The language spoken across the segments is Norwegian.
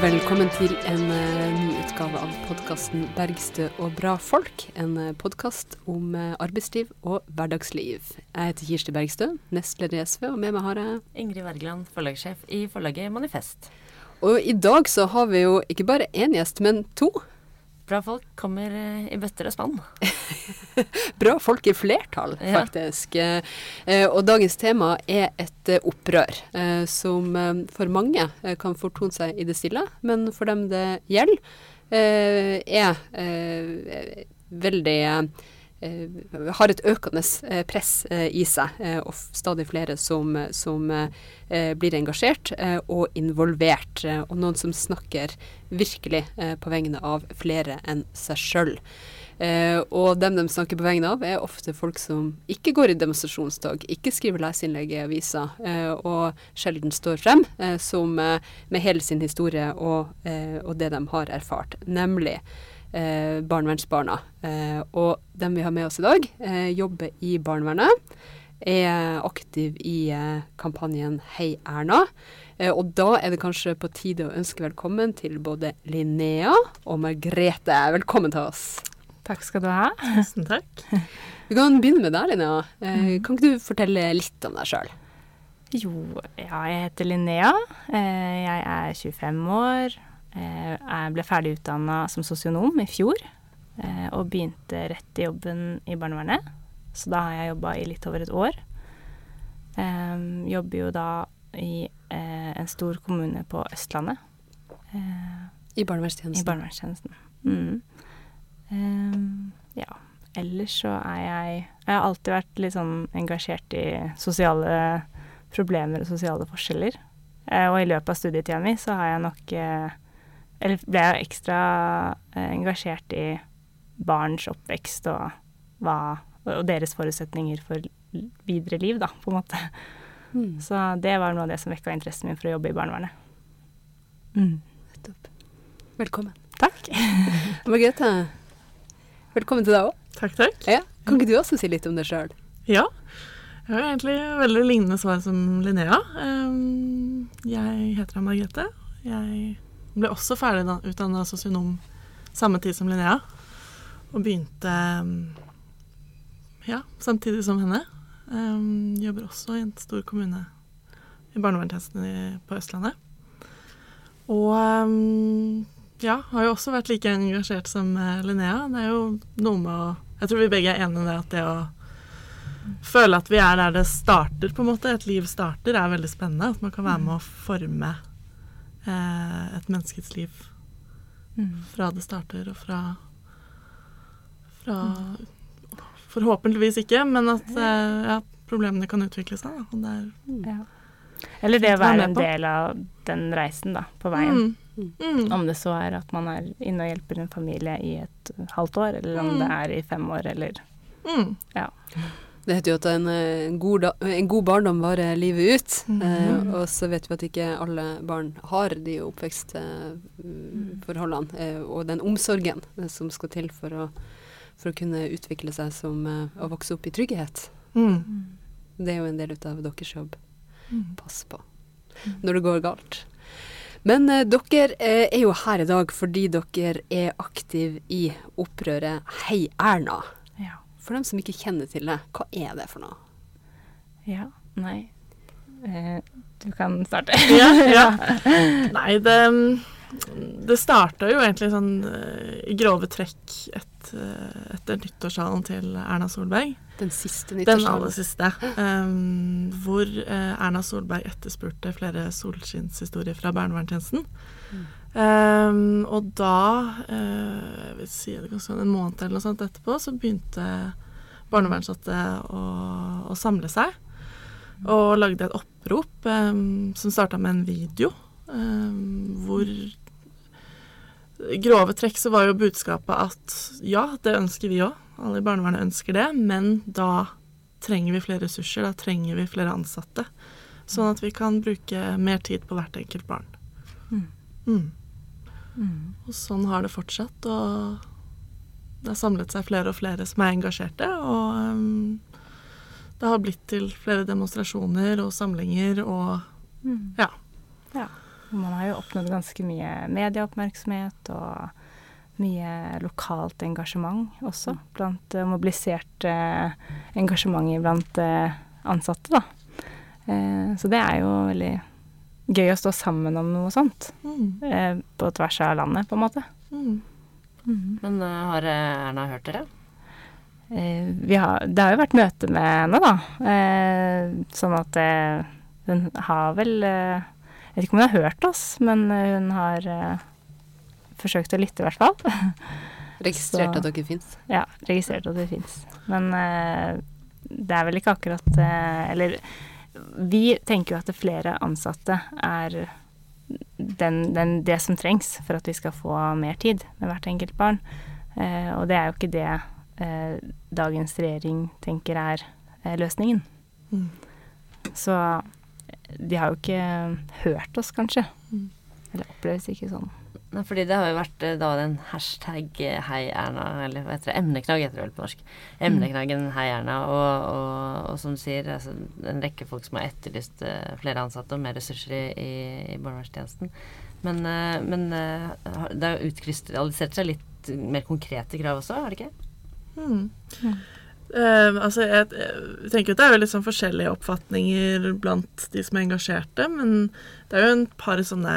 Velkommen til en uh, ny utgave av podkasten 'Bergstø og bra folk'. En uh, podkast om uh, arbeidsliv og hverdagsliv. Jeg heter Kirsti Bergstø, nestleder i SV, og med meg har jeg Ingrid Wergeland, forlagssjef i forlaget Manifest. Og i dag så har vi jo ikke bare én gjest, men to. Bra folk kommer i bøtter og spann. Bra folk i flertall, Ja. faktisk. Eh, eh, og dagens tema er et eh, opprør, eh, som for mange kan fortone seg i det stille, men for dem det gjelder, eh, er veldig har et økende press i seg, og stadig flere som, som blir engasjert og involvert, og noen som snakker virkelig på vegne av flere enn seg sjøl. Eh, og dem de snakker på vegne av, er ofte folk som ikke går i demonstrasjonstog, ikke skriver leseinnlegg i aviser, eh, og sjelden står frem eh, som, eh, med hele sin historie og, eh, og det de har erfart, nemlig eh, barnevernsbarna. Eh, og dem vi har med oss i dag, jobber i barnevernet, er aktiv i kampanjen Hei Erna. Og da er det kanskje på tide å ønske velkommen til både Linnea og Margrethe. Velkommen til oss. Takk skal du ha. Tusen takk. Vi kan begynne med deg, Linnea. Eh, kan ikke du fortelle litt om deg sjøl? Jo, ja, jeg heter Linnea. Eh, jeg er 25 år. Eh, jeg ble ferdig utdanna som sosionom i fjor. eh, Og begynte rett i jobben i barnevernet. Så da har jeg jobba i litt over et år. Eh, Jobber jo da i eh, en stor kommune på Østlandet. I barnevernstjenesten. I barnevernstjenesten. Mm. Ehm, ja. Ellers så er jeg Jeg har alltid vært litt sånn engasjert i sosiale problemer og sosiale forskjeller. Eh, og i løpet av studietida mi så har jeg nok eh, Eller ble jeg ekstra eh, engasjert i barns oppvekst og hva Og deres forutsetninger for videre liv, da, på en måte. Mm, Så det var noe av det som vekka interessen min for å jobbe i barnevernet. Mm. Velkommen. Takk. Margrethe, velkommen til deg òg. Takk, takk. Ja. Kan ikke du også si litt om deg sjøl? Ja. Jeg har egentlig veldig lignende svar som Linnea. Um, jeg heter Margrethe. Jeg ble også ferdig utdanna sosionom samme tid som Linnea. Og begynte um, ja, samtidig som henne. Um, jobber også i en stor kommune i barnevernstjenesten på Østlandet. Og ja, har jo også vært like engasjert som eh, Linnea. Det er jo noe med å Jeg tror vi begge er enige i det at det å føle at vi er der det starter, på en måte, et liv starter, er veldig spennende. At man kan være med å forme eh, et menneskets liv Mm. fra det starter og fra Fra Forhåpentligvis ikke, men at eh, ja, problemene kan utvikle seg. Da, og det er Ja. Eller det å være en del av den reisen da, på veien. Mm. Mm. Om det så er at man er inne og hjelper en familie i et halvt år, eller om Mm. det er i fem år, eller Mm. Det heter jo at en, eh, en, god, da, en god barndom varer livet ut. Mhm. Eh, og så vet vi at ikke alle barn har de oppvekstforholdene eh, og den omsorgen eh, som skal til for å, for å kunne utvikle seg som eh, å vokse opp i trygghet. Mm. Det er jo en del av deres jobb. Mm. Pass på når det går galt. Men eh, dere eh, er jo her i dag fordi dere er aktive i opprøret Hei Erna. Ja. For dem som ikke kjenner til det, hva er det for noe? ja nei. Eh, du kan starte. Ja, ja. Nei, det, det starta jo egentlig sånn eh, i grove trekk et, eh, etter nyttårssalen til Erna Solberg. Den siste Den aller siste. Um, hvor eh, Erna Solberg etterspurte flere solskinnshistorier fra barnevernstjenesten. Um, og da, uh, jeg vil si det sånn en måned eller noe sånt etterpå, så begynte barnevernsatte å, å samle seg. Og lagde et opprop um, som starta med en video. Um, hvor grove trekk så var jo budskapet at ja, det ønsker vi òg. Alle i barnevernet ønsker det, men da trenger vi flere ressurser. Da trenger vi flere ansatte. Sånn at vi kan bruke mer tid på hvert enkelt barn. Mm. Mm. Mm. Og sånn har det fortsatt. Og det har samlet seg flere og flere som er engasjerte. Og um, det har blitt til flere demonstrasjoner og samlinger og Mm. Ja. ja. Man har jo oppnådd ganske mye medieoppmerksomhet og mye lokalt engasjement også. Blant uh, mobilisert uh, engasjement blant uh, ansatte, da. så det er jo veldig gøy å stå sammen om noe sånt. Mm. på tvers av landet, på en måte. Mm. Mm. Men har Erna hørt dere? Eh, har, det har jo vært møte med henne, da. Eh, sånn at eh, hun har vel eh, Jeg vet ikke om hun har hørt oss, men eh, hun har eh, forsøkt å lytte, i hvert fall. Registrert Så- at dere fins. ja, registrert at vi fins. Men det er vel ikke akkurat Eller vi tenker jo at flere ansatte er den, den, det som trengs for at vi skal få mer tid med hvert enkelt barn. og det er jo ikke det eh, dagens regjering tenker er eh, løsningen. Mm. Så de har jo ikke hørt oss, kanskje. Mm. Eller oppleves ikke sånn. Nei, fordi det har jo vært eh, da den hashtag eh, hei Erna, eller hva heter det, emneknagg heter det vel på norsk. Emneknaggen hei Erna, og, og, og som du sier, altså, en rekke folk som har etterlyst uh, flere ansatte og mer ressurser i, i, i barnevernstjenesten. Men, uh, men uh, det har utkrystallisert seg litt mer konkrete krav også, har det ikke? Mm. Eh, altså jeg, jeg tenker at det er jo litt sånn forskjellige oppfatninger blant de som er engasjerte, men det er jo en par sånne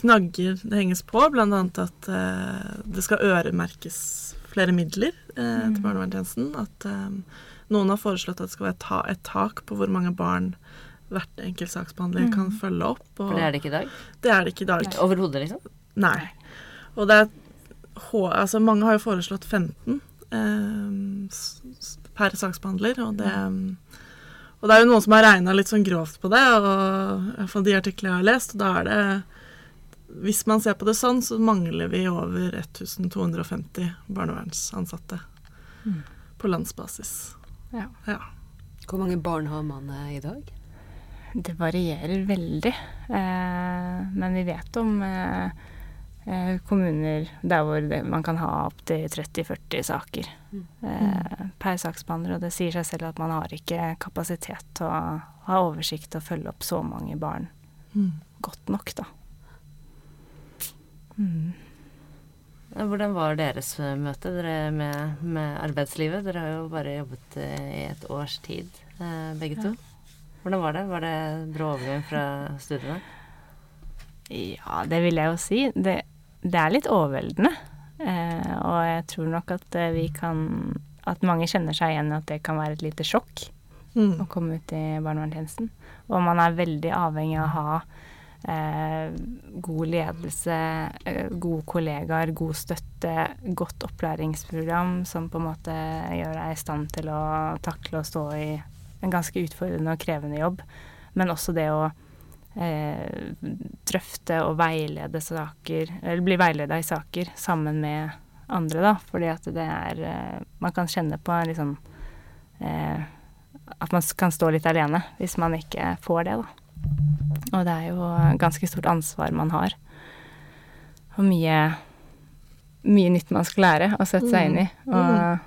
knagger det henges på, annet at uh, det skal øremerkes flere midler eh, til Mm. barnevernstjenesten. At eh, noen har foreslått at det skal være ta, et tak på hvor mange barn hvert enkelt saksbehandler Mm. kan følge opp. Og For det er det ikke i dag? det er det ikke i dag. Overhodet, liksom? Nei. Og det er H, Altså, mange har jo foreslått 15 eh, s- s- per saksbehandler, og det Og det er jo noen som har regna litt sånn grovt på det, og iallfall de artiklene jeg har lest, og da er det Hvis man ser på det sånn, så mangler vi over 1250 barnevernsansatte Mm. på landsbasis. Ja. Ja. Hvor mange barn har man eh, i dag? Det varierer veldig. Eh, men vi vet om eh, eh, kommuner der hvor det, man kan ha opptil 30-40 saker Mm. eh, per saksbehandler. Og det sier seg selv at man har ikke kapasitet til å ha oversikt og følge opp så mange barn Mm. godt nok, da. Mm. Hvordan var deres eh, møte dere med, med arbeidslivet? Dere har jo bare jobbet eh, i et års tid, eh, begge to. Hvordan var det? Var det brå overgang fra studiene? Ja, det vil jeg jo si. Det, det er litt overveldende. Eh, og jeg tror nok at eh, vi kan At mange kjenner seg igjen i at det kan være et lite sjokk Mm. å komme ut i barnevernstjenesten. Og man er veldig avhengig av å ha eh, god ledelse, eh, gode kollegaer, god støtte, godt opplæringsprogram som på en måte gjør deg i stand til å takle å stå i en ganske utfordrende og krevende jobb. Men også det å eh, drøfte og veilede saker, eller bli veileda i saker sammen med andre, da. Fordi at det er eh, Man kan kjenne på en litt sånn eh, At man kan stå litt alene hvis man ikke får det, da. Og det er jo ganske stort ansvar man har. Og mye mye nytt man skal lære og sette seg inn i. Og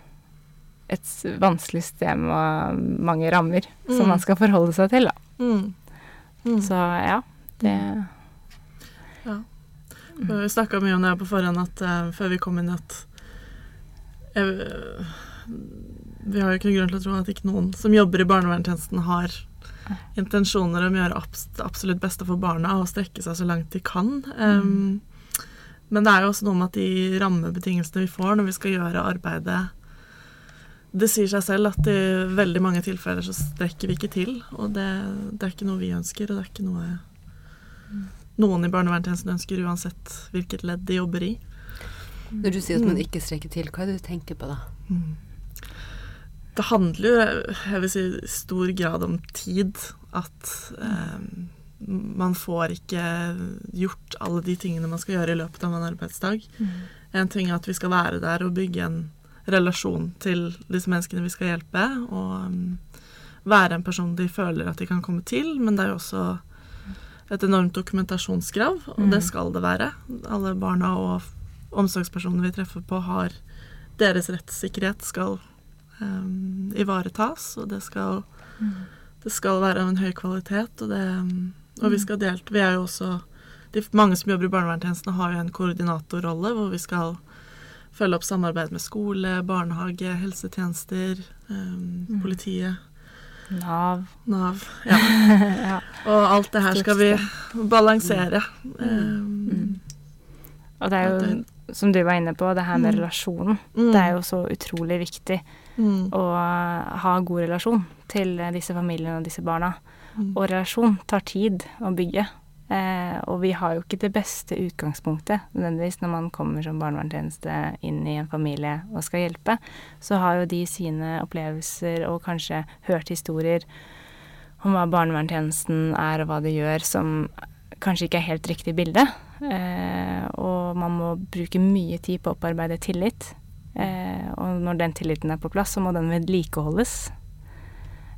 et vanskelig system og mange rammer som Mm. man skal forholde seg til, da. Mm. Mm. Så ja, det Ja. Vi snakka mye om det her på forhånd at, uh, før vi kom inn at jeg, Vi har jo ikke noen grunn til å tro at ikke noen som jobber i barnevernstjenesten har intensjoner om å gjøre abs det absolutt beste for barna og strekke seg så langt de kan. Um, Men det er jo også noe med at de rammebetingelsene vi får når vi skal gjøre arbeidet Det sier seg selv at i veldig mange tilfeller så strekker vi ikke til. Og det, det er ikke noe vi ønsker, og det er ikke noe noen i barnevernstjenesten ønsker, uansett hvilket ledd de jobber i. Når du sier at man Mm. ikke strekker til, hva er det du tenker på da? Det handler jo, jeg vil si, i stor grad om tid. At eh, man får ikke gjort alle de tingene man skal gjøre i løpet av en arbeidsdag. En ting er at vi skal være der og bygge en relasjon til disse menneskene vi skal hjelpe, og um, være en person de føler at de kan komme til, men det er jo også et enormt dokumentasjonskrav, og Mm. det skal det være. Alle barna og omsorgspersonene vi treffer på, har deres rettssikkerhet skal um, ivaretas, og det skal, det skal være av en høy kvalitet, og, det, um, og vi skal delt Vi er jo også de, mange som jobber i barnevernstjenesten, har jo en koordinatorrolle hvor vi skal følge opp samarbeid med skole, barnehage, helsetjenester, um, politiet, Nav. Nav. Ja. ja. Og alt det her skal vi balansere. Mm. Um, Og det er jo, som du var inne på, det her med Mm. relasjonen. mm, Det er jo så utrolig viktig mm, å ha god relasjon til disse familiene og disse barna. Og relasjon tar tid å bygge. Eh, og vi har jo ikke det beste utgangspunktet nødvendigvis når man kommer som barnevernstjeneste inn i en familie og skal hjelpe. Så har jo de sine opplevelser og kanskje hørt historier om hva barnevernstjenesten er og hva det gjør, som kanskje ikke er helt riktig bilde. Eh, og man må bruke mye tid på å opparbeide tillit. Eh, og når den tilliten er på plass, så må den vedlikeholdes.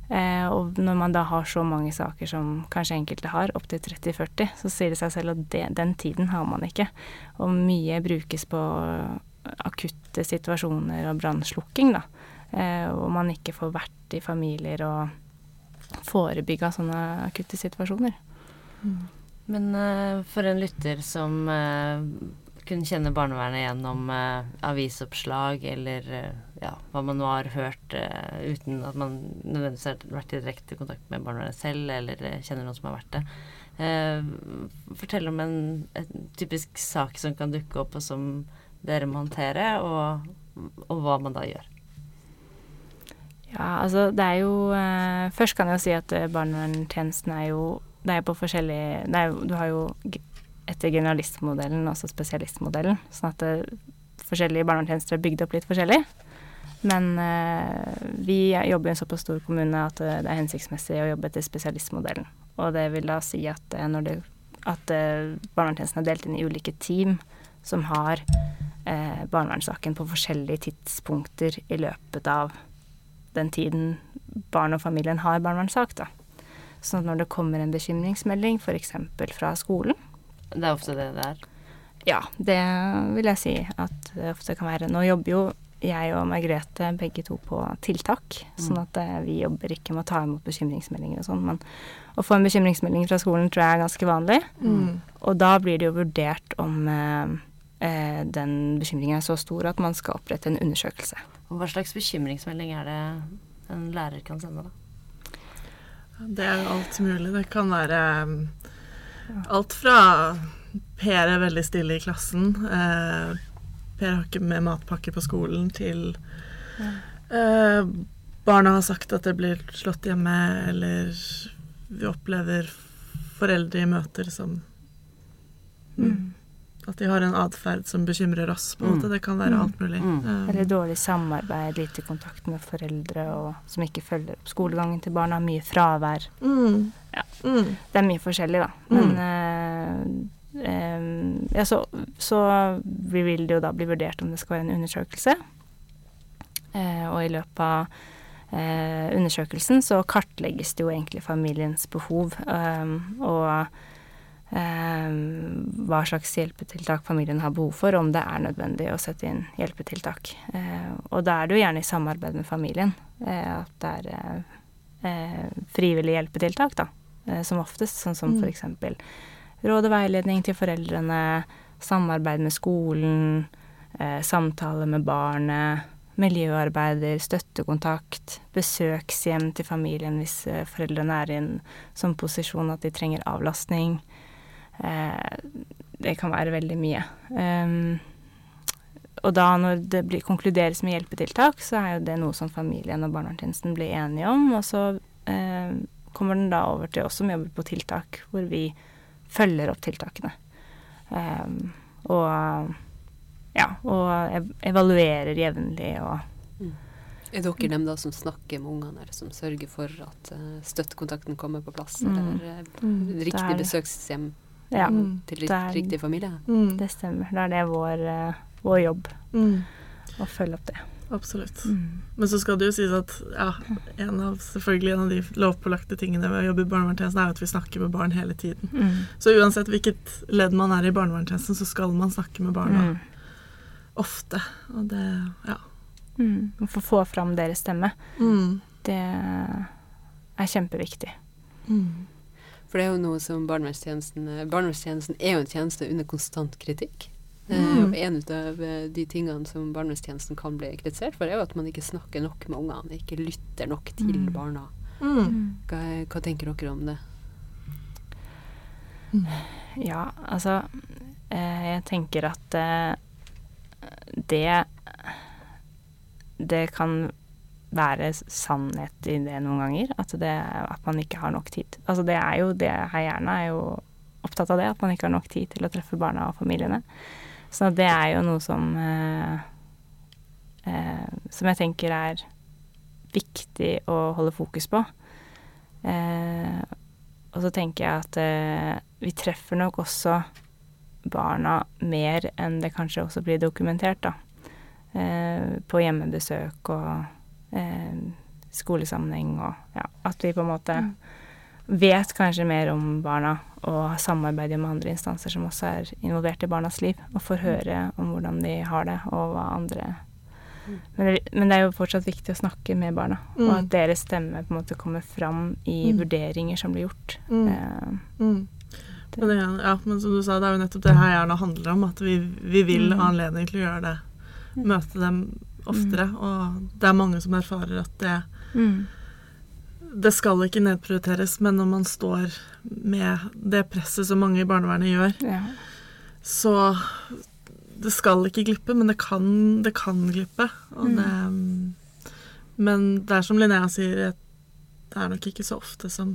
Eh, og når man da har så mange saker som kanskje enkelte har, opptil 30-40, så sier det seg selv at det, den tiden har man ikke. Og mye brukes på akutte situasjoner og brannslukking, da. Eh, og man ikke får vært i familier og forebygga sånne akutte situasjoner. Men eh, for en lytter som uh, kunne kjenne barnevernet gjennom eh, avisoppslag eller eh, ja, hva man nå har hørt uh, uten at man nødvendigvis har vært i direkte kontakt med barnevernet selv eller eh, kjenner noen som har vært det. Uh, fortell om en, en typisk sak som kan dukke opp, og som dere må håndtere, og, og hva man da gjør. Ja, altså det er jo eh, Først kan jeg jo si at barnevernstjenesten er jo Det er på forskjellig Du har jo etter generalistmodellen også spesialistmodellen, sånn at det, forskjellige barnevernstjenester er bygd opp litt forskjellig. Men eh, vi jobber i en såpass stor kommune at eh, det er hensiktsmessig å jobbe etter spesialistmodellen. Og det vil da si at eh, når det at barnevernstjenesten er delt inn i ulike team som har eh, barnevernssaken på forskjellige tidspunkter i løpet av den tiden barn og familien har barnevernssak, da. Sånn at når det kommer en bekymringsmelding, f.eks. fra skolen, Det er ofte det det er. ja, det vil jeg si at det ofte kan være. Nå jobber jo jeg og Margrethe begge to på tiltak, sånn at eh, vi jobber ikke med å ta imot bekymringsmeldinger og sånn, men å få en bekymringsmelding fra skolen tror jeg er ganske vanlig. Mm. Og da blir det jo vurdert om eh, eh, den bekymringen er så stor at man skal opprette en undersøkelse. Og hva slags bekymringsmelding er det en lærer kan sende, da? Det er alt mulig. Det kan være um, alt fra Per er veldig stille i klassen. Eh, per har ikke med matpakke på skolen, til eh, barna har sagt at det blir slått hjemme, eller vi opplever foreldre i møter som Mm. At de har en atferd som bekymrer oss. på en Mm. måte. Det kan være Mm. alt mulig. Mm. Eh, Eller dårlig samarbeid, lite kontakt med foreldre og som ikke følger opp skolegangen til barna, mye fravær. mm. Ja. Mm. Det er mye forskjellig, da. Men eh, ja, så, så vil det jo da bli vurdert om det skal være en undersøkelse. Eh, og i løpet av eh, undersøkelsen så kartlegges det jo egentlig familiens behov. eh, og eh, hva slags hjelpetiltak familien har behov for, om det er nødvendig å sette inn hjelpetiltak. Eh, og da er det jo gjerne i samarbeid med familien at det er frivillige hjelpetiltak, da. Som oftest, sånn som Mm. eksempel råd og veiledning til foreldrene, samarbeid med skolen, eh, samtale med barnet, miljøarbeider, støttekontakt, besøkshjem til familien hvis eh, foreldrene er i en sånn posisjon at de trenger avlastning. Eh, det kan være veldig mye. Um, og da når det blir, konkluderes med hjelpetiltak, så er jo det noe som familien og barnevernstjenesten blir enige om. Og så eh, kommer den da over til oss som jobber på tiltak, hvor vi følger opp tiltakene. Um, og ja, og evaluerer jevnlig og Er dere dem da som snakker med ungene, eller som sørger for at uh, støttekontakten kommer på plass, Mm. eller uh, Mm. riktig er, besøkshjem Ja, Mm. til rik er, riktig familie? Mm. det stemmer. Da er det vår, uh, vår jobb Mm. å følge opp det. Absolutt. Mm. Men så skal det jo sies at ja, en av, selvfølgelig en av de lovpålagte tingene ved å jobbe i barnevernstjenesten er jo at vi snakker med barn hele tiden. Mm. Så uansett hvilket ledd man er i barnevernstjenesten, så skal man snakke med barna Mm. ofte. Og det ja. Mm. Å få få fram deres stemme, Mm. det er kjempeviktig. Mm. For For det er jo noe som barnevernstjenesten eh, Barnevernstjenesten er jo en tjeneste under konstant kritikk. Eh, Mm. og en av eh, de tingene som barnevernstjenesten kan bli kritisert for, er jo at man ikke snakker nok med ungene, ikke lytter nok til Mm. barna. Mm. Hva, hva tenker dere om det? Ja, altså eh, Jeg tenker at eh, det Det kan være sannhet i det noen ganger. At, det, at man ikke har nok tid. Altså det er jo det Hei gjerne er jo opptatt av det, at man ikke har nok tid til å treffe barna og familiene. Så det er jo noe som eh, eh, Som jeg tenker er viktig å holde fokus på. Eh, og så tenker jeg at vi treffer nok også barna mer enn det kanskje også blir dokumentert, da. På hjemmebesøk og skolesammenheng og ja, at vi på en måte vet kanskje mer om barna og samarbeider med andre instanser som også er involvert i barnas liv, og får høre om hvordan de har det, og hva andre men det, men det er jo fortsatt viktig å snakke med barna, og Mm. at deres stemme på en måte kommer fram i Mm. vurderinger som blir gjort. Mm. Eh, Mm. Det- Men, ja, men som du sa, det er jo nettopp det her gjerne handler om. At vi, vi vil Mm. ha anledning til å gjøre det. Møte dem oftere. Og det er mange som erfarer at det, mm. Det skal ikke nedprioriteres. Men når man står med det presset som mange i barnevernet gjør, Ja. så det skal ikke glippe, men det kan, det kan glippe. Mm. det, men det er som Linnea sier, det er nok ikke så ofte som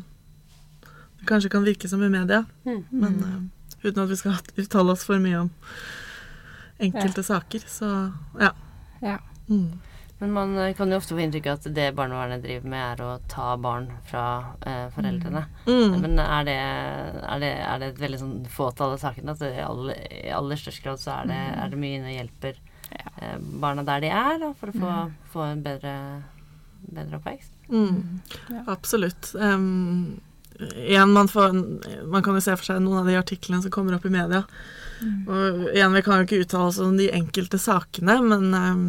det kanskje kan virke som i media. Mm. Men eh, uten at vi skal uttale oss for mye om enkelte saker, så ja. Ja. Mm. Men man eh, kan jo ofte få inntrykk av at det barnevernet driver med, er å ta barn fra eh, foreldrene. Mm. Men er det, er, det, er det et veldig sånn fåtall av sakene? At det i aller, i aller størst grad så er det, er det mye inne og hjelper eh, barna der de er, da, for å få, få en bedre, bedre oppvekst? Mm. Ja. Absolutt. Um, igjen, man, får, man kan jo se for seg noen av de artiklene som kommer opp i media. Og igjen, vi kan jo ikke uttale oss om de enkelte sakene, men um,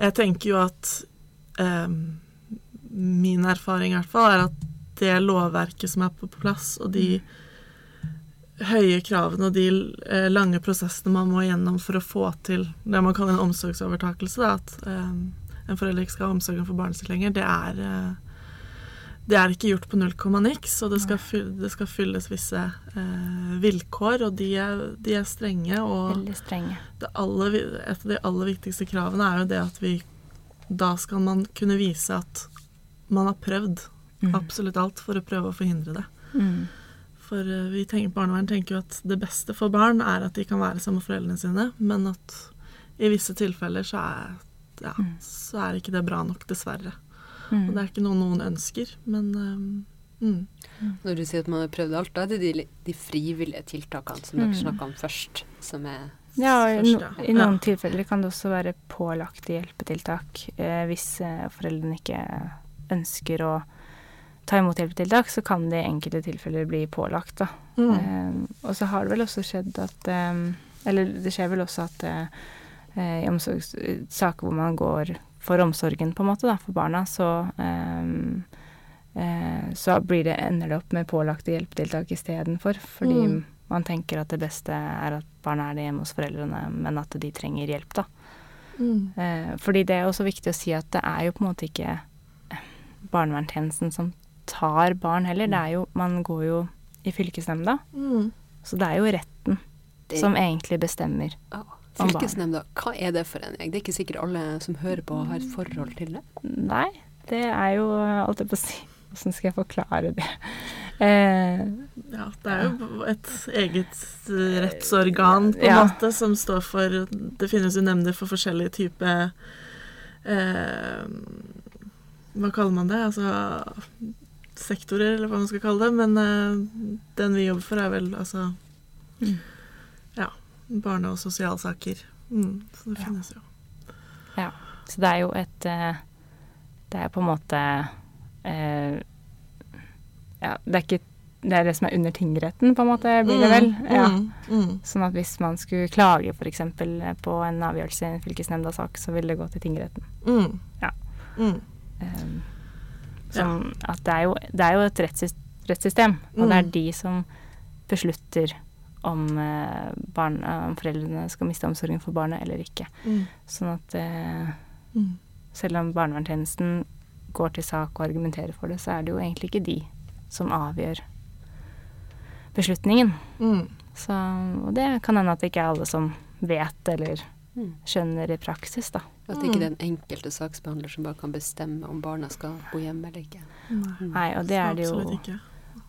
jeg tenker jo at eh, Min erfaring i hvert fall er at det lovverket som er på plass, og de høye kravene og de eh, lange prosessene man må igjennom for å få til det man kaller en omsorgsovertakelse, da, at eh, en forelder ikke skal ha omsorgen for barnet sitt lenger, det er eh, det er ikke gjort på null komma niks, og det skal, fylles, det skal fylles visse eh, vilkår, og de er, de er strenge. Og strenge. det aller, et av de aller viktigste kravene er jo det at vi Da skal man kunne vise at man har prøvd Mm. absolutt alt for å prøve å forhindre det. Mm. For eh, vi tenker, barnevern tenker jo at det beste for barn er at de kan være sammen med foreldrene sine, men at i visse tilfeller så er, ja, Mm. så er ikke det bra nok, dessverre. Mm. Og det er ikke noe noen ønsker, men eh, mm. Når du sier at man har prøvd alt, da er det de, de frivillige tiltakene som Mm. dere snakka om først, som er Ja, og i, no, i noen Ja. tilfeller kan det også være pålagte hjelpetiltak. Eh, hvis eh, foreldrene ikke ønsker å ta imot hjelpetiltak, så kan det i enkelte tilfeller bli pålagt, da. Mm. Eh, og så har det vel også skjedd at eh, Eller det skjer vel også at i omsorgssaker hvor man går for omsorgen, på en måte, da, for barna, så um, uh, så blir det, ender det opp med pålagte hjelpetiltak istedenfor. Fordi Mm. man tenker at det beste er at barna er det hjemme hos foreldrene, men at de trenger hjelp, da. Mm. Uh, fordi det er også viktig å si at det er jo på en måte ikke barnevernstjenesten som tar barn heller. Det er jo, man går jo i fylkesnemnda, Mm. så det er jo retten Det- som egentlig bestemmer. Ja, Om barn. Fylkesnemnda, hva er det for en jeg? Det er ikke sikkert alle som hører på, har et forhold til det. Nei, det er jo Alt jeg på å si Hvordan skal jeg forklare det? Eh, Ja, det er jo et eget eh, rettsorgan på en Ja. måte som står for Det finnes jo nemnder for forskjellige typer eh, Hva kaller man det? Altså sektorer, eller hva man skal kalle det. Men eh, den vi jobber for, er vel altså Mm. Barne- og sosialsaker. Mm, så det finnes jo. ja. Så det er jo et eh, Det er på en måte eh, Ja, det er ikke Det er det som er under tingretten, på en måte, blir det vel? Mm, Ja. mm, mm. Sånn at hvis man skulle klage f.eks. på en avgjørelse i en fylkesnemnda-sak, så ville det gå til tingretten. Mm. Ja. Mm. Um, som at det er, jo, det er jo et rettssystem. Og det er Mm. de som beslutter om, eh, barn, om foreldrene skal miste omsorgen for barnet eller ikke. Mm. Sånn at eh, Mm. selv om barnevernstjenesten går til sak og argumenterer for det, så er det jo egentlig ikke de som avgjør beslutningen. Mm. Så, og det kan hende at det ikke er alle som vet eller Mm. skjønner i praksis, da. At det ikke er den enkelte saksbehandler som bare kan bestemme om barna skal bo hjemme eller ikke. Nei. Nei, og det er det jo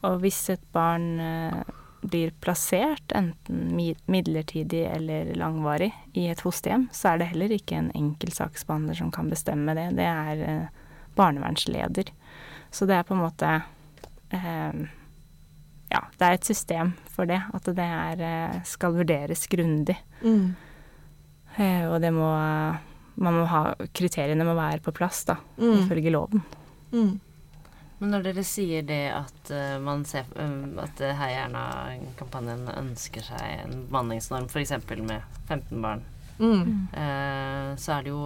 Og hvis et barn eh, blir plassert, enten midlertidig eller langvarig, i et fosterhjem, så er det heller ikke en enkeltsaksbehandler som kan bestemme det. Det er eh, barnevernsleder. Så det er på en måte eh, Ja, det er et system for det. At det er, eh, skal vurderes grundig. Mm. Eh, og det må Man må ha Kriteriene må være på plass, da, Mm. ifølge loven. Mm. Men når dere sier det at uh, man ser um, at uh, Heia Erna-kampanjen ønsker seg en bemanningsnorm f.eks. med 15 barn, Mm. uh, så er det jo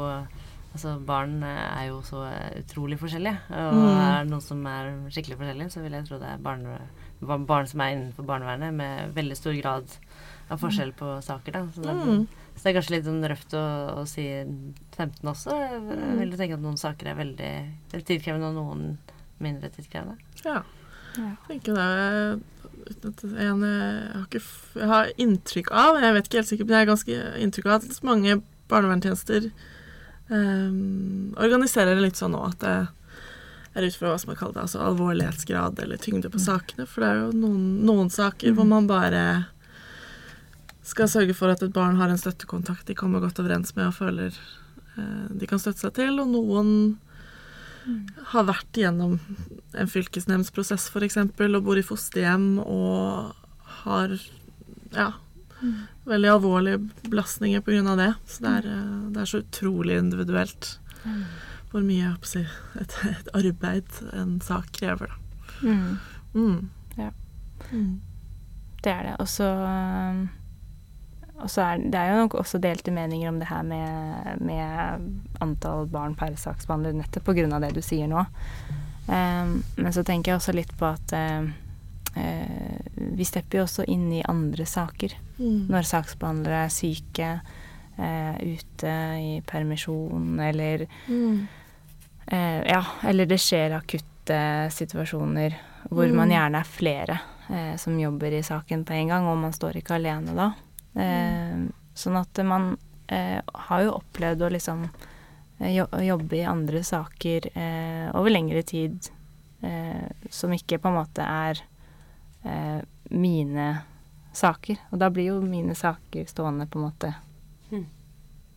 Altså, barn eh, er jo så eh, utrolig forskjellige. Og Mm. er det noen som er skikkelig forskjellige, så vil jeg tro det er barn, barn, som er innenfor barnevernet med veldig stor grad av forskjell på saker, da. Så det, Mm. så det er kanskje litt sånn røft å, å si 15 også. Jeg vil tenke at noen saker er veldig tidkrevende, og noen mindre tidkrevende. Ja. Ja. Jeg tenker det uten at er en, jeg, har ikke, jeg har inntrykk av, jeg vet ikke helt sikkert, men jeg har ganske inntrykk av at mange barnevernstjenester um, organiserer det litt sånn nå at det er ut fra hva som er kalt det, altså alvorlighetsgrad eller tyngde på sakene. For det er jo noen, noen saker hvor man bare skal sørge for at et barn har en støttekontakt de kommer godt overens med og føler eh, de kan støtte seg til, og noen har vært gjennom en fylkesnemndsprosess f.eks. og bor i fosterhjem og har ja, veldig alvorlige belastninger pga. det. Så det er, eh, det er så utrolig individuelt hvor mye si, et, et arbeid en sak krever. Da. Mm. Mm. Ja. Mm. Det er det. Og så um, og så er det er jo nok også delte meninger om det her med, med antall barn per saksbehandler, nettopp av det du sier nå. Um, men så tenker jeg også litt på at uh, uh, vi stepper jo også inn i andre saker. Mm. Når saksbehandlere er syke, uh, ute i permisjon, eller Mm. Ja, eller det skjer akutte situasjoner hvor Mm. man gjerne er flere som jobber i saken på en gang, og man står ikke alene da. Eh, Sånn at man eh, har jo opplevd å liksom eh, jobbe i andre saker eh, over lengre tid eh, som ikke på en måte er eh, mine saker. Og da blir jo mine saker stående på en måte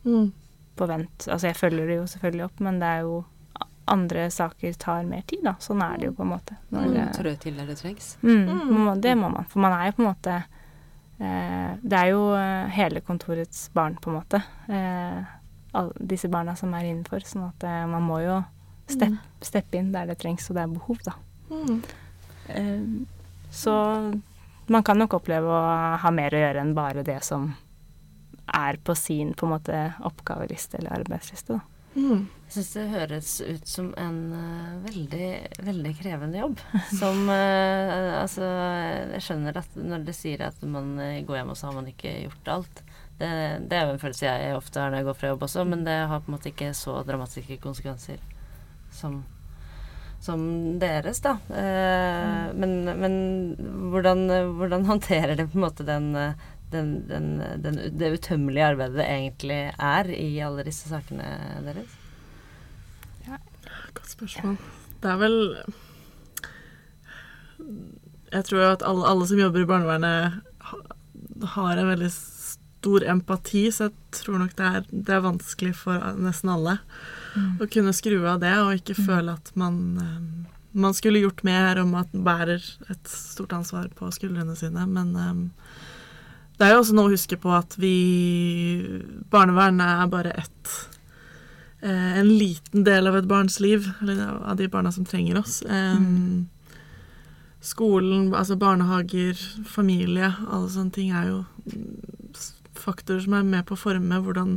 Mm. på vent. Altså jeg følger det jo selvfølgelig opp, men det er jo andre saker tar mer tid, da. Sånn er det jo på en måte. Når, Mm. Trå til der det trengs. mm, Mm. det må man. For man er jo på en måte eh, Det er jo eh, hele kontorets barn, på en måte. Eh, disse barna som er innenfor. Sånn at eh, man må jo steppe steppe inn der det trengs, og det er behov, da. Mm. Eh, så man kan nok oppleve å ha mer å gjøre enn bare det som er på sin på en måte oppgaveliste eller arbeidsliste, da. Mm. Jeg syns det høres ut som en uh, veldig, veldig krevende jobb. Som uh, Altså, jeg skjønner at når dere sier at man eh, går hjem og så har man ikke gjort alt. Det, det er jo en følelse jeg ofte har når jeg går fra jobb også, men det har på en måte ikke så dramatiske konsekvenser som som deres, da. Eh, men, men hvordan, hvordan håndterer det på en måte den, eh, den, den, den, det utømmelige arbeidet det egentlig er i alle disse sakene deres? Godt spørsmål. Det er vel Jeg tror at alle, alle som jobber i barnevernet, har en veldig stor empati, så jeg tror nok det er, det er vanskelig for nesten alle å kunne skru av det og ikke føle at man eh, man skulle gjort mer, og man bærer et stort ansvar på skuldrene sine. Men eh, det er jo også noe å huske på at vi Barnevernet er bare ett eh, en liten del av et barns liv, eller av de barna som trenger oss. Um, Skolen, altså barnehager, familie, alle sånne ting er jo mm, faktorer som er med på å forme hvordan,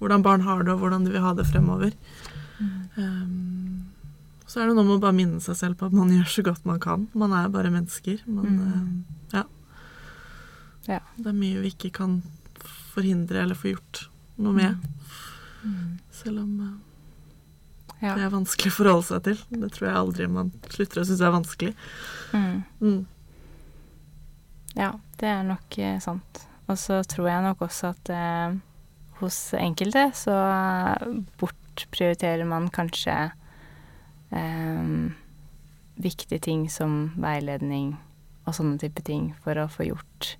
hvordan barn har det, og hvordan de vil ha det fremover. Um, Så er det noe med å bare minne seg selv på at man gjør så godt man kan. Man er bare mennesker. Man, Mm. Ja. Det er mye vi ikke kan forhindre eller få gjort noe med. Mm. Selv om eh, Ja. det er vanskelig å forholde seg til. Det tror jeg aldri man slutter å synes er vanskelig. Mm. Mm. Ja, det er nok eh, sant. Og så tror jeg nok også at eh, hos enkelte så bortprioriterer man kanskje viktige ting som veiledning og sånne type ting for å få gjort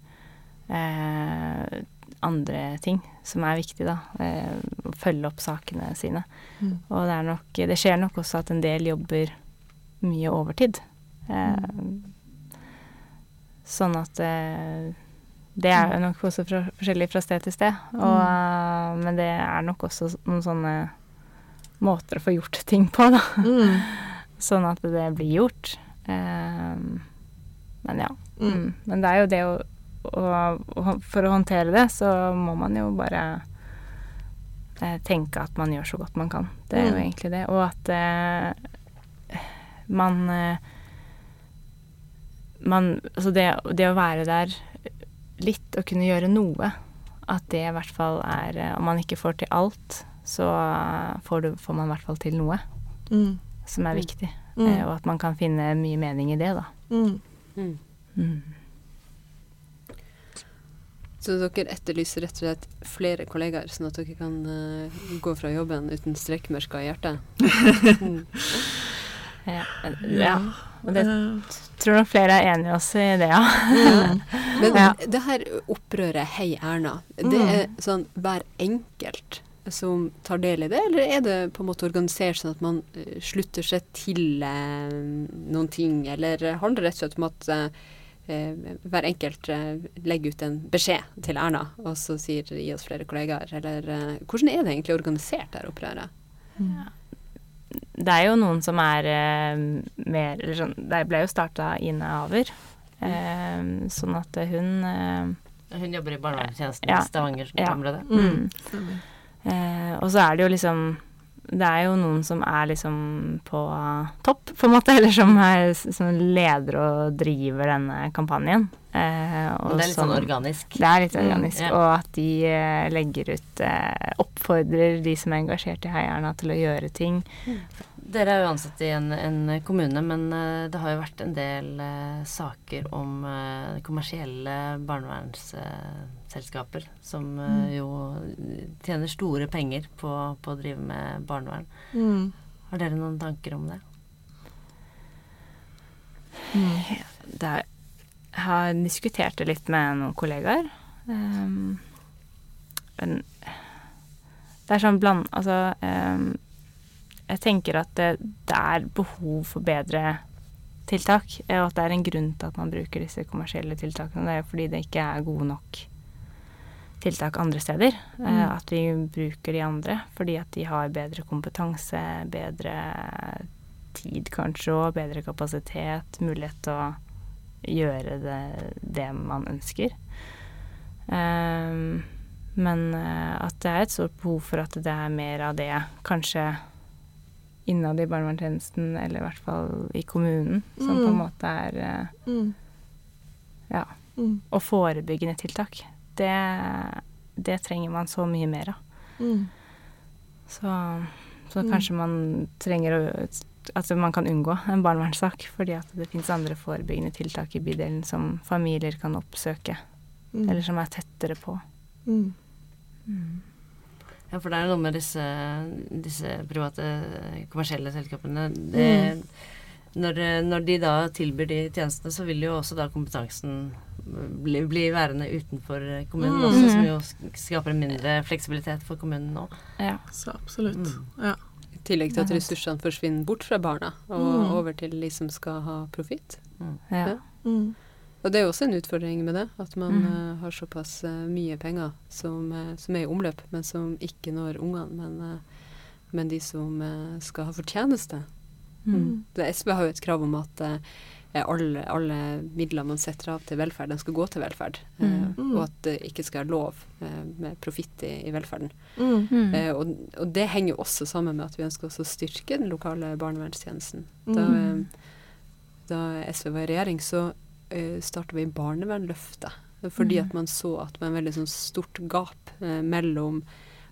andre ting som er viktig, da. Eh, å følge opp sakene sine. Mm. Og det er nok Det skjer nok også at en del jobber mye overtid. Eh, Sånn at eh, Det er jo nok også fra, forskjellig fra sted til sted. Og, mm. men det er nok også noen sånne måter å få gjort ting på, da. Mm. Sånn at det blir gjort. Eh, men ja. Mm. Mm. Men det er jo det å, å For å håndtere det, så må man jo bare eh, tenke at man gjør så godt man kan. Det er jo Mm. egentlig det. Og at eh, man eh, man Altså det, det å være der litt og kunne gjøre noe, at det i hvert fall er eh, Om man ikke får til alt, så får, du, får man i hvert fall til noe Mm. som er Mm. viktig. Mm. Eh, og at man kan finne mye mening i det, da. Mm. Mm. Mm. Så dere etterlyser rett og slett flere kollegaer, sånn at dere kan uh, gå fra jobben uten strekkmerker i hjertet? Mm. Ja. ja. Det tror nok flere er enig i oss i det, ja. mm. Men Ja. det her opprøret Hei Erna, det Mm. er sånn hver enkelt som tar del i det, eller er det på en måte organisert sånn at man eh, slutter seg til eh, noen ting, eller handler det rett og slett om at eh, hver enkelt eh, legger ut en beskjed til Erna, og så sier gi oss flere kollegaer, eller eh, hvordan er det egentlig organisert, der opprøret? opprøret? Det er jo noen som er eh, mer Eller sånn Det ble jo starta Ine Aver. Eh, sånn at hun eh, Hun jobber i barnevernstjenesten Ja. i Stavanger-området. Mm. Mm. Eh, og så er det jo liksom Det er jo noen som er liksom på topp, på en måte, eller som, er, som leder og driver denne kampanjen. Eh, og det er litt sånn organisk. Det er litt Mm, organisk, og at de eh, legger ut eh, Oppfordrer de som er engasjert i Heierne til å gjøre ting. Dere er jo ansatt i en, en kommune, men eh, det har jo vært en del eh, saker om eh, kommersielle barnevernsselskaper som eh, jo tjener store penger på, på å drive med barnevern. Mm. Har dere noen tanker om det? Mm. Det er, jeg har diskutert det litt med noen kollegaer. Um, men det er sånn bland... Altså ehm, Jeg tenker at det, det er behov for bedre tiltak, eh, og at det er en grunn til at man bruker disse kommersielle tiltakene. Det er fordi det ikke er gode nok tiltak andre steder. eh, Mm. At vi bruker de andre fordi at de har bedre kompetanse, bedre tid kanskje òg, bedre kapasitet, mulighet til å gjøre det, det man ønsker. Um, men at det er et stort behov for at det er mer av det kanskje innad i barnevernstjenesten, eller i hvert fall i kommunen, som på en Mm. måte er eh, Mm. Ja. Mm. Og forebyggende tiltak. Det, det trenger man så mye mer av. Mm. Så, så Mm. kanskje man trenger å At man kan unngå en barnevernssak, fordi at det finnes andre forebyggende tiltak i bydelen som familier kan oppsøke, Mm. eller som er tettere på. Mm. Ja, for det er noe med disse, disse private kommersielle selskapene. Det, når, når de da tilbyr de tjenestene, så vil jo også da kompetansen bli, bli værende utenfor kommunen Mm. også, som jo skaper en mindre fleksibilitet for kommunen nå. Ja. Så absolutt. Mm. Ja. I tillegg til at ressursene forsvinner bort fra barna og Mm. over til de som skal ha profitt. ja. Ja. Mm. Og det er jo også en utfordring med det, at man Mm. uh, har såpass uh, mye penger som, uh, som er i omløp, men som ikke når ungene, men, men de som skal ha fortjeneste. Mm. Det, SV har jo et krav om at alle, alle midler man setter av til velferd, den skal gå til velferd. Eh, Mm. og at det ikke skal være lov eh, med profitt i, i velferden. Mm. Mm. Eh, og, og det henger jo også sammen med at vi ønsker også å styrke den lokale barnevernstjenesten. Da, Mm. eh, da SV var i regjering, så uh, starta vi Barnevernløftet. Fordi Mm. at man så at det var en veldig sånn stort gap eh, mellom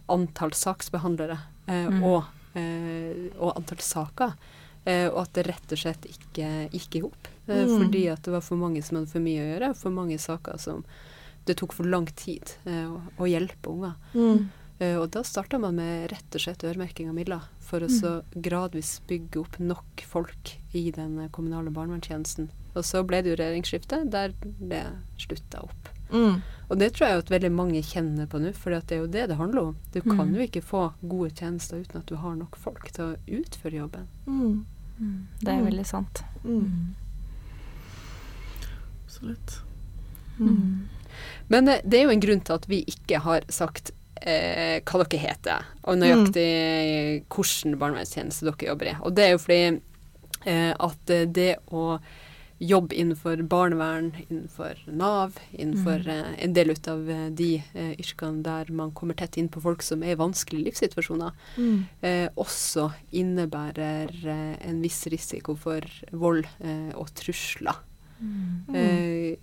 antall saksbehandlere eh, Mm. og, eh, og antall saker. Eh, og at det rett og slett ikke gikk i hop. Eh, Mm. Fordi at det var for mange som hadde for mye å gjøre, for mange saker som det tok for lang tid eh, å, å hjelpe unger. Mm. Eh, og da starta man med rett og slett øremerking av midler, for å Mm. så gradvis bygge opp nok folk i den eh, kommunale barnevernstjenesten. Og så ble det jo regjeringsskifte, der det slutta opp. Mm. Og det tror jeg at veldig mange kjenner på nå, for det er jo det det handler om. Du kan Mm. jo ikke få gode tjenester uten at du har nok folk til å utføre jobben. Mm. Mm. Det er Mm. veldig sant. Mm. Absolutt. Mm. Men eh, det er jo en grunn til at vi ikke har sagt eh, hva dere heter, og nøyaktig hvilken barnevernstjeneste dere jobber i. Og det er jo fordi eh, at det å jobbe innenfor barnevern, innenfor Nav, innenfor eh, en del ut av eh, de eh, yrkene der man kommer tett inn på folk som er i vanskelige livssituasjoner, Mm. eh, også innebærer en viss risiko for vold og trusler. Mm. Eh,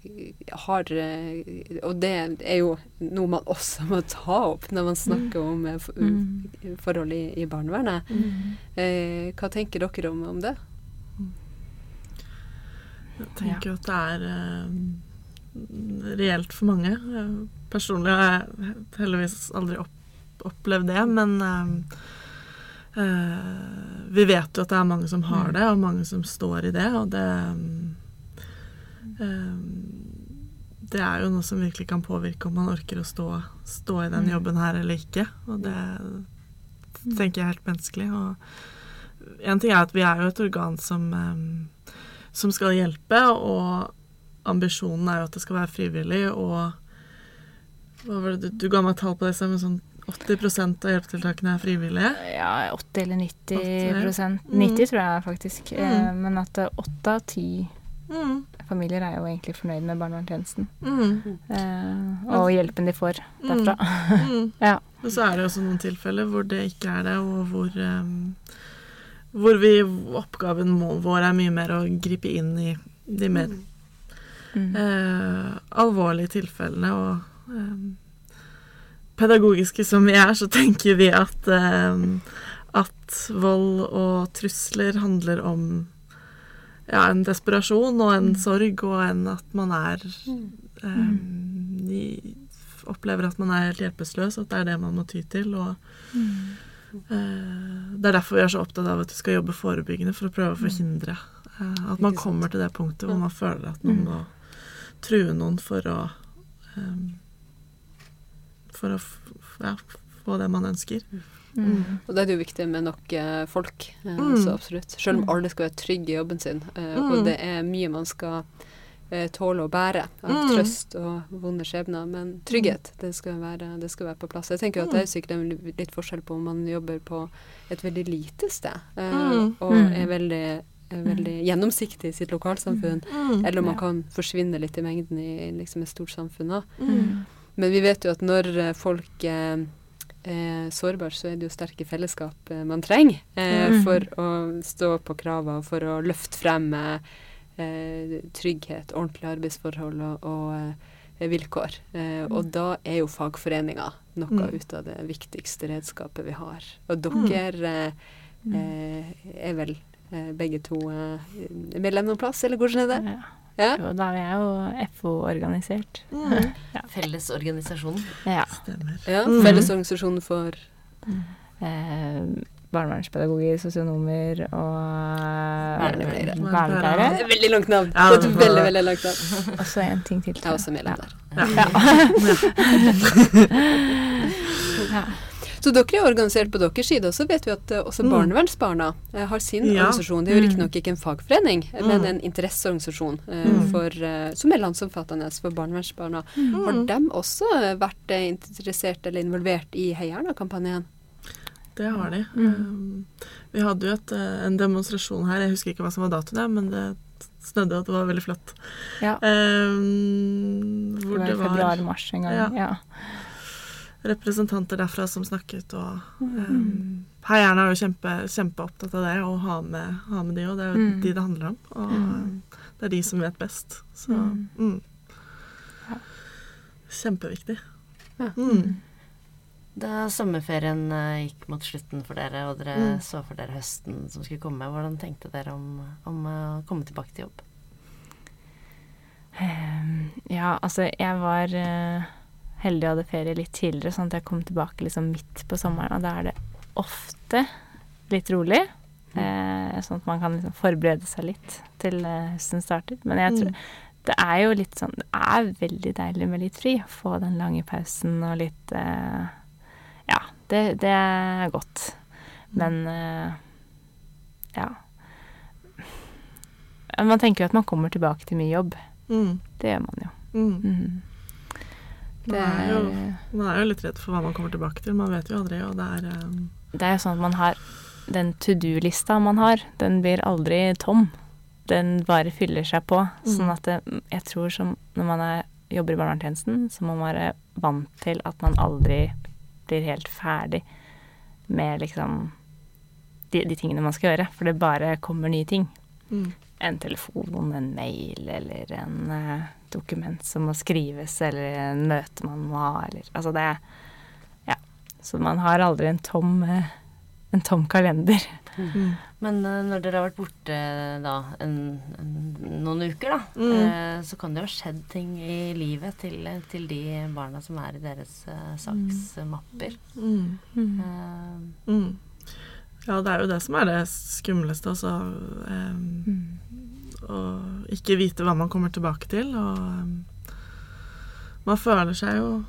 har, eh, og det er jo noe man også må ta opp når man snakker om eh, Mm. forhold i, i barnevernet. Mm. Eh, hva tenker dere om, om det? Jeg tenker at det er reelt for mange. Personlig har jeg heldigvis aldri opp, opplevd det, men vi vet jo at det er mange som har Mm. det, og mange som står i det, og det eh, Det er jo noe som virkelig kan påvirke om man orker å stå, stå i den Mm. jobben her eller ikke, og det tenker jeg er helt menneskelig. Og en ting er at vi er jo et organ som eh, som skal hjelpe, og ambisjonen er jo at det skal være frivillig, og hva var det, du, du ga meg tall på det, men sånn 80% av hjelpetiltakene er frivillige. Ja, 80 eller 90 80. Mm. 90 tror jeg faktisk. Eh, Mm. men at eh, åtte av ti Mm, familier er jo egentlig fornøyd med barnevernstjenesten. mm, Eh, og hjelpen de får mm, derfra. mm. Ja. Og så er det også noen tilfeller hvor det ikke er det, og hvor, um, hvor vi, oppgaven må, vår er mye mer å gripe inn i de mer Mm. eh, alvorlige tilfellene. Og eh, pedagogiske som vi er, så tenker vi at, eh, at vold og trusler handler om ja, en desperasjon og en Mm. sorg, og en at man er um, i, Opplever at man er helt hjelpeløs, at det er det man må ty til. og. Eh, Det er derfor vi er så opptatt av at vi skal jobbe forebyggende, for å prøve å forhindre uh, at man kommer til det punktet hvor man føler at man må true noen for å um, For å ja, få det man ønsker. Mm. Og da er det jo viktig med nok eh, folk, eh, Mm. så absolutt. Selv om Mm. alle skal være trygge i jobben sin, eh, Mm. og det er mye man skal eh, tåle å bære av Mm. trøst og vonde skjebner, men trygghet, det skal, være, det skal være på plass. Jeg tenker jo at det er sikkert en litt forskjell på om man jobber på et veldig lite sted, eh, Mm. og Mm. er veldig, er veldig gjennomsiktig i sitt lokalsamfunn, Mm. eller om man kan forsvinne litt i mengden i liksom et stort samfunn. Da. Mm. Men vi vet jo at når eh, folk eh, er sårbar, så er det jo sterke fellesskap eh, man trenger eh, Mm. for å stå på krava, for å løfte frem eh, eh, trygghet, ordentlige arbeidsforhold og, og eh, vilkår. Eh, og da er jo fagforeninga noe Mm. ut av det viktigste redskapet vi har. Og Mm. dere eh, eh, er vel eh, begge to eh, medlem noen plass, eller hvordan er det? Ja. Ja? Og da er jeg jo FO-organisert. Mm. Fellesorganisasjonen. Ja. Stemmer. ja Mm. Fellesorganisasjonen for Eh, barnevernspedagoger, sosionomer og Vernepleiere. vernepleiere. Er veldig langt navn. Ja, det er et var- veldig, veldig langt navn. Og så en ting til. Jeg er også medlem der. Ja. Ja. Så dere er organisert på deres side, og så vet vi at eh, også Mm. barnevernsbarna eh, har sin Ja. organisasjon. Det er jo Mm. riktignok ikke en fagforening, eh, men Mm. en interesseorganisasjon Mm. for, som er landsomfattende for barnevernsbarna. Har Mm. de også vært interessert eller involvert i Heierna-kampanjen? Det har de. Mm. Um, vi hadde jo et, en demonstrasjon her, jeg husker ikke hva som var datoen, men det snødde, og det var veldig flott. Ja. Um, Det var det i var februar-mars en gang. Ja. Ja. Representanter derfra som snakket, og um, Heierne er jo kjempe, kjempeopptatt av det, å ha med, ha med de, og det er jo Mm. de det handler om. Og Mm. det er de som vet best. Så Mm. mm. Ja. Kjempeviktig. Ja. Mm. Da sommerferien eh, gikk mot slutten for dere, og dere Mm. så for dere høsten som skulle komme, hvordan tenkte dere om, om eh, å komme tilbake til jobb? Ehm, ja, altså jeg var eh, heldig og hadde ferie litt tidligere, sånn at jeg kom tilbake liksom midt på sommeren, og da er det ofte litt rolig. Eh, sånn at man kan liksom forberede seg litt til eh, høsten starter. Men jeg tror Mm. det er jo litt sånn Det er veldig deilig med litt fri. Få den lange pausen og litt eh, Ja, det, det er godt. Men eh, ja. Man tenker jo at man kommer tilbake til mye jobb. Mm. Det gjør man jo. Mm. Mhm. Man, er jo, er, man er jo litt redd for hva man kommer tilbake til. Man vet jo aldri, og det er um, det er jo sånn at man har Den to do-lista man har, den blir aldri tom. Den bare fyller seg på. Sånn Mm. at det, jeg tror som når man er, jobber i barnevernstjenesten, så må man være vant til at man aldri blir helt ferdig med liksom de, de tingene man skal gjøre. For det bare kommer nye ting. mm. En telefon, en mail eller en eh, dokument som må skrives, eller en møte man må ha, eller Altså det Ja. Så man har aldri en tom, eh, en tom kalender. Mm. Men eh, når dere har vært borte da en, en, noen uker, da, Mm. eh, så kan det jo ha skjedd ting i livet til, til de barna som er i deres uh, saksmapper. Mm. Eh, Mm. Ja, det er jo det som er det skumleste, altså. Mm. ikke vite hva man kommer tilbake til. Og um, man føler seg jo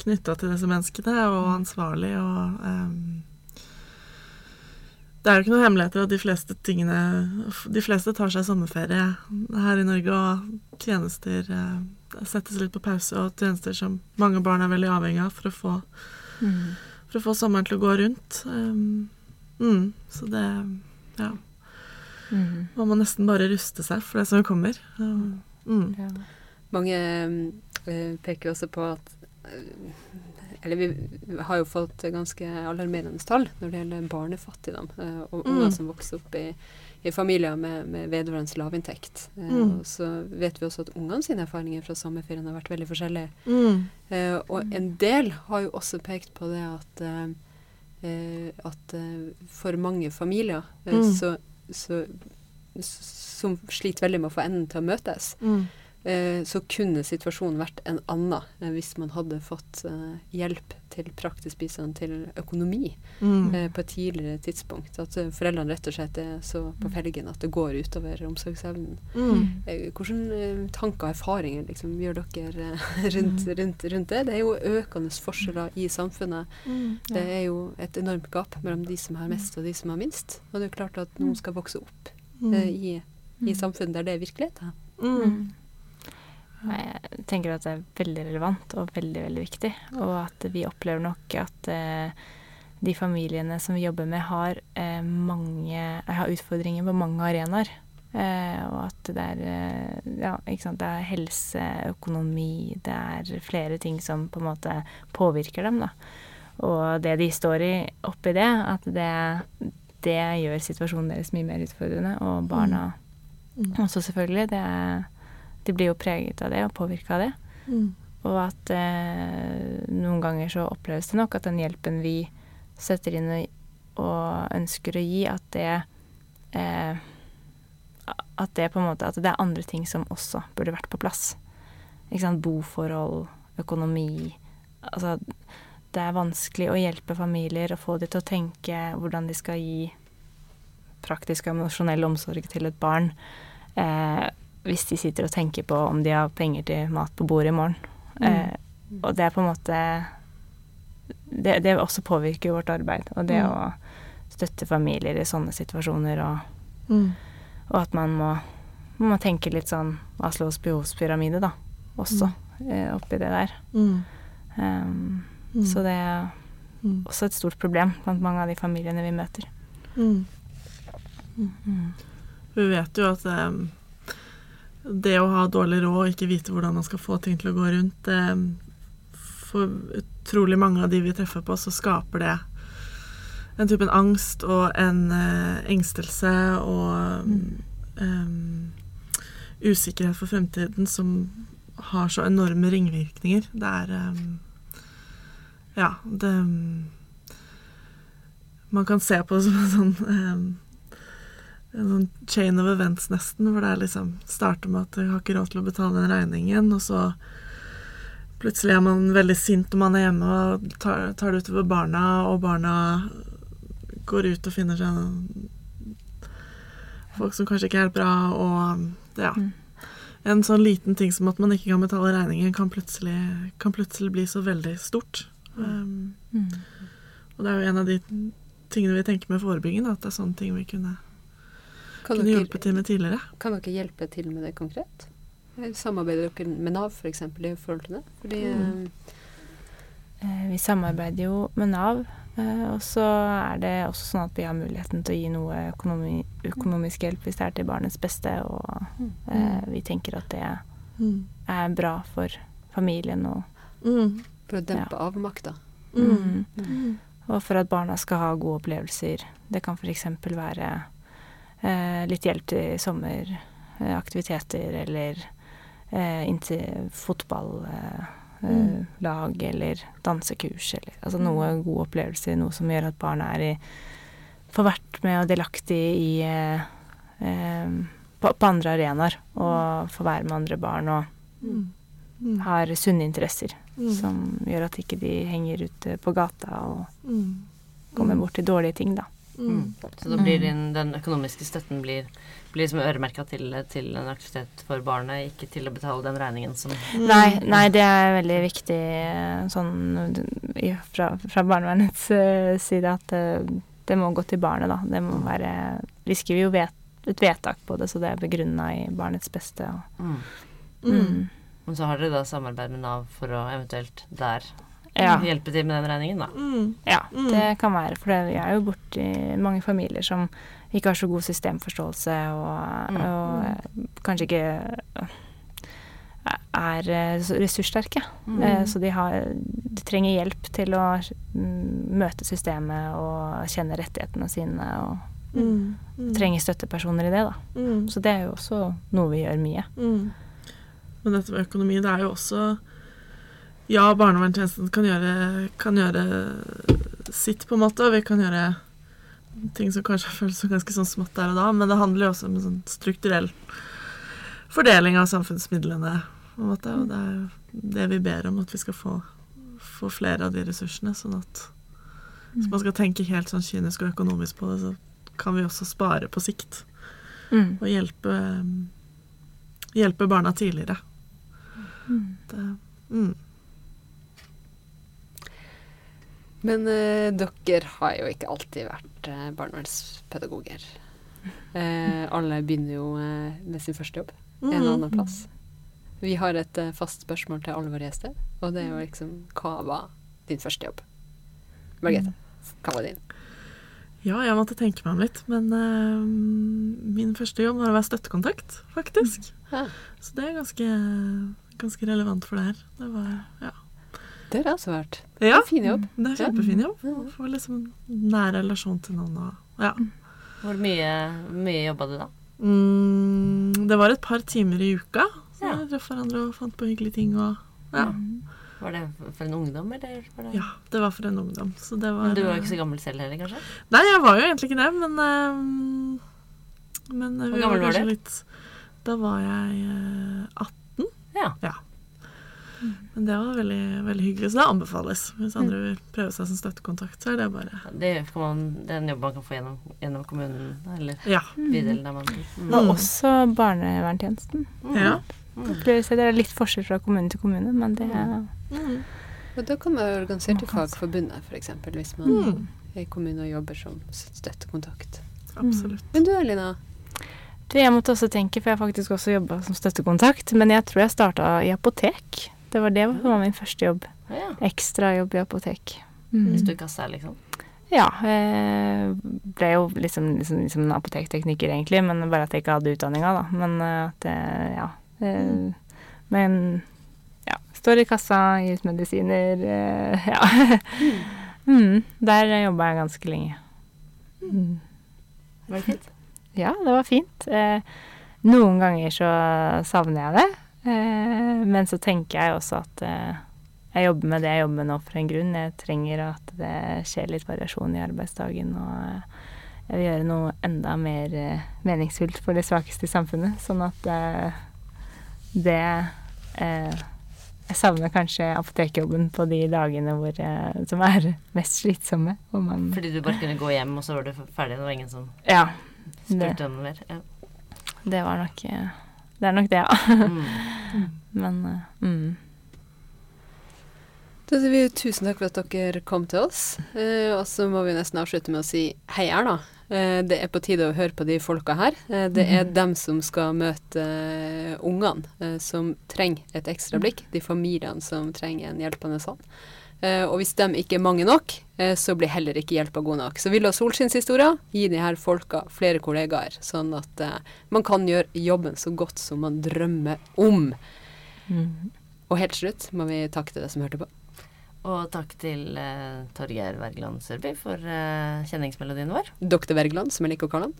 knytta til disse menneskene og ansvarlig og um, Det er jo ikke noen hemmeligheter at de fleste tingene De fleste tar seg sommerferie her i Norge, og tjenester eh, settes litt på pause, og tjenester som mange barn er veldig avhengig av for å få Mm. for å få sommeren til å gå rundt. Um, mm, så det Ja. Mm. Man må nesten bare ruste seg for det som kommer. Mm. Ja. Mange øh, peker også på at øh, Eller vi har jo fått ganske alarmerende tall når det gjelder barnefattigdom. eh, og Mm. unger som vokser opp i, i familier med, med vedvarende lavinntekt. Eh, Mm. Og så vet vi også at ungene sine erfaringer fra sommerferien har vært veldig forskjellige. Mm. Eh, og en del har jo også pekt på det at, eh, at for mange familier Mm. så, så, som sliter veldig med å få endene til å møtes, Mm. Eh, så kunne situasjonen vært en annen eh, hvis man hadde fått eh, hjelp til praktisk bistand til økonomi Mm. eh, på et tidligere tidspunkt. At foreldrene rett og slett er så på felgen at det går utover omsorgsevnen. Mm. Eh, Hvilke eh, tanker og erfaringer liksom, gjør dere eh, rundt, rundt, rundt det? Det er jo økende forskjeller i samfunnet. Mm. Det er jo et enormt gap mellom de som har mest og de som har minst. Og det er jo klart at noen skal vokse opp eh, i, i samfunnet der det er virkeligheten. Mm. Mm. Jeg tenker at det er veldig relevant og veldig, veldig viktig. Og at vi opplever nok at eh, de familiene som vi jobber med, har, eh, mange, har utfordringer på mange arenaer. Eh, og at det er, eh, ja, det er helse, økonomi, det er flere ting som på en måte påvirker dem. Da. Og det de står i oppi det, at det, det gjør situasjonen deres mye mer utfordrende. Og barna Mm. også, selvfølgelig. Det er, de blir jo preget av det og påvirka av det. Mm. Og at eh, noen ganger så oppleves det nok at den hjelpen vi setter inn og, og ønsker å gi, at det eh, At det på en måte At det er andre ting som også burde vært på plass. Ikke sant. Boforhold, økonomi. Altså det er vanskelig å hjelpe familier og få de til å tenke hvordan de skal gi praktisk og emosjonell omsorg til et barn eh, hvis de sitter og tenker på om de har penger til mat på bordet i morgen. Eh, og det er på en måte det, det også påvirker vårt arbeid, og det Mm. å støtte familier i sånne situasjoner, og, Mm. og at man må, man må tenke litt sånn Aslos behovspyramide, da, også eh, oppi det der. Mm. Um, Mm. Så det er Mm. også et stort problem blant mange av de familiene vi møter. Mm. Mm. Vi vet jo at eh, det å ha dårlig råd og ikke vite hvordan man skal få ting til å gå rundt For utrolig mange av de vi treffer på, så skaper det en type en angst og en eh, engstelse og um, usikkerhet for fremtiden som har så enorme ringvirkninger. Det er um, Ja, det Man kan se på det som en sånn en sånn chain of events, nesten, hvor det er liksom starter med at jeg har ikke råd til å betale den regningen, og så plutselig er man veldig sint når man er hjemme og tar, tar det utover barna, og barna går ut og finner seg folk som kanskje ikke er helt bra, og ja. Mm. En sånn liten ting som at man ikke kan betale regningen, kan plutselig, kan plutselig bli så veldig stort. Um, Mm. og det er jo en av de tingene vi tenker med forebygging, at det er sånne ting vi kunne, Kan kunne dere, hjulpet til med tidligere. kan dere hjelpe til med det konkret? Eh, Samarbeider dere med Nav f.eks. For i forhold til det? Fordi Mm. Eh, Vi samarbeider jo med Nav, eh, og så er det også sånn at vi har muligheten til å gi noe økonomi, økonomisk hjelp hvis det er til barnets beste, og eh, vi tenker at det Mm. er bra for familien og, Mm. for å dempe avmakta. Mm. mm. og for at barna skal ha gode opplevelser. Det kan f.eks. være eh, litt hjelp til sommeraktiviteter eller eh, inntil fotballag eh, Mm. eller dansekurs eller altså noe gode opplevelser, noe som gjør at barna er i får vært med og delaktig i eh, eh, på, på andre arenaer og får være med andre barn og Mm. Mm. har sunne interesser Mm. som gjør at ikke de henger ute på gata og Mm. kommer bort til dårlige ting, da. Mm. Så da blir din, den økonomiske støtten blir, blir liksom øremerka til, til en aktivitet for barnet, ikke til å betale den regningen som Mm. Nei, nei, det er veldig viktig eh, sånn fra, fra barnevernets eh, side at eh, det må gå til barnet, da. Det må være Vi skriver jo vet, et vedtak på det, så det er begrunna i barnets beste. Og, mm. mm. Men så har dere da samarbeid med Nav for å eventuelt der Ja. hjelpe til med den regningen, da. Mm. Ja, Mm. det kan være. For vi er jo borti mange familier som ikke har så god systemforståelse og, Mm. og kanskje ikke er eh, ressurssterke. Mm. Eh, Så de, har, de trenger hjelp til å mm, møte systemet og kjenne rettighetene sine. Og Mm. Mm. trenger støttepersoner i det, da. Mm. Så det er jo også noe vi gjør mye. Mm. Men dette med økonomi, det er jo også Ja, barnevernstjenesten kan gjøre, kan gjøre sitt, på en måte, og vi kan gjøre ting som kanskje føles som ganske sånn smått der og da, men det handler jo også om en sånn strukturell fordeling av samfunnsmidlene, på en måte, og det er det vi ber om, at vi skal få, få flere av de ressursene, sånn at hvis man skal tenke helt sånn kynisk og økonomisk på det, så kan vi også spare på sikt Mm. og hjelpe, hjelpe barna tidligere. Mm. Det, mm. Men eh, dere har jo ikke alltid vært eh, barnevernspedagoger. Eh, alle begynner jo eh, med sin første jobb en eller annen plass. Vi har et eh, fast spørsmål til alle våre gjester, og det er jo liksom Hva var din første jobb? Margrethe, hva var din? Ja, jeg måtte tenke meg om litt, men eh, min første jobb var å være støttekontakt, faktisk. Ja. Så det er ganske, ganske relevant for det her. Det var ja. Det har altså også vært. ja. En fin jobb. Det er kjempefin jobb. Ja. Få liksom nær relasjon til noen og ja. Hvor mye, mye jobba du da? Mm, det var et par timer i uka. Så Ja. vi traff hverandre og fant på hyggelige ting og ja. Var det for en ungdom, eller? Var det? ja. Det var for en ungdom. Så det var Men du var jo ikke så gammel selv heller, kanskje? Nei, jeg var jo egentlig ikke det, men eh, Men Hvor vi gammel var du? Litt, da var jeg eh, 18. Ja. Men det var veldig, veldig hyggelig, så det anbefales. Hvis andre vil prøve seg som støttekontakt, så er det bare Det, kan man, det er en jobb man kan få gjennom, gjennom kommunen, eller Ja. bydelen der man bor. Mm. Og også barnevernstjenesten. Mm. ja. Opplever Det er litt forskjell fra kommune til kommune, men det er Mm. Og da kan man være organisert i Fagforbundet, f.eks., hvis man Mm. er i kommune og jobber som støttekontakt. Absolutt. Men du Elina, Du, jeg måtte også tenke, for jeg har faktisk også jobba som støttekontakt, men jeg tror jeg starta i apotek. Det var det som var min første jobb. Ja. Ekstrajobb i apotek. Mm. du i kassa, liksom. Ja. Eh, ble jo liksom, liksom, liksom en apotektekniker, egentlig, men bare at jeg ikke hadde utdanninga, da. Men eh, at det Ja. Eh, men ja. Står i kassa, gir ut medisiner. Eh, ja. mm, der jobba jeg ganske lenge. Mm. Var det fint? Ja, det var fint. Eh, noen ganger så savner jeg det. Eh, men så tenker jeg også at eh, jeg jobber med det jeg jobber med nå for en grunn. Jeg trenger at det skjer litt variasjon i arbeidsdagen, og eh, jeg vil gjøre noe enda mer meningsfullt for de svakeste i samfunnet. Sånn at det Jeg savner kanskje apotekjobben på de dagene hvor, som er mest slitsomme. Fordi du bare kunne gå hjem, og så var du ferdig? Det var ingen som Ja. Det, spurte om noe mer? Ja. det var nok Det er nok det, ja. Mm. Men uh, mm. Da sier vi tusen takk for at dere kom til oss. Eh, og så må vi nesten avslutte med å si hei, Erna. Eh, det er på tide å høre på de folka her. Eh, det er dem som skal møte eh, ungene som trenger et ekstra blikk. De familiene som trenger en hjelpende hånd. Eh, og hvis de ikke er mange nok, eh, så blir heller ikke hjelpa god nok. Så vil du ha solskinnshistorier, gi de her folka flere kollegaer, sånn at eh, man kan gjøre jobben så godt som man drømmer om. Mm. Og helt slutt må vi takke til deg som hørte på. Og takk til uh, Torgeir Wergeland Sørby for uh, kjenningsmelodien vår. Dr. Wergeland, som jeg liker å kalle han.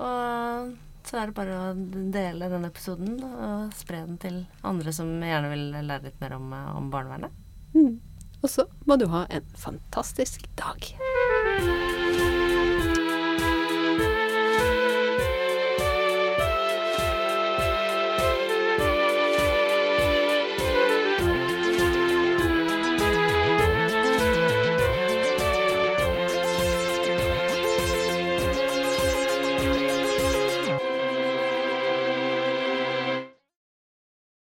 Og så er det bare å dele denne episoden og spre den til andre som gjerne vil lære litt mer om, om barnevernet. Mm. Og så må du ha en fantastisk dag.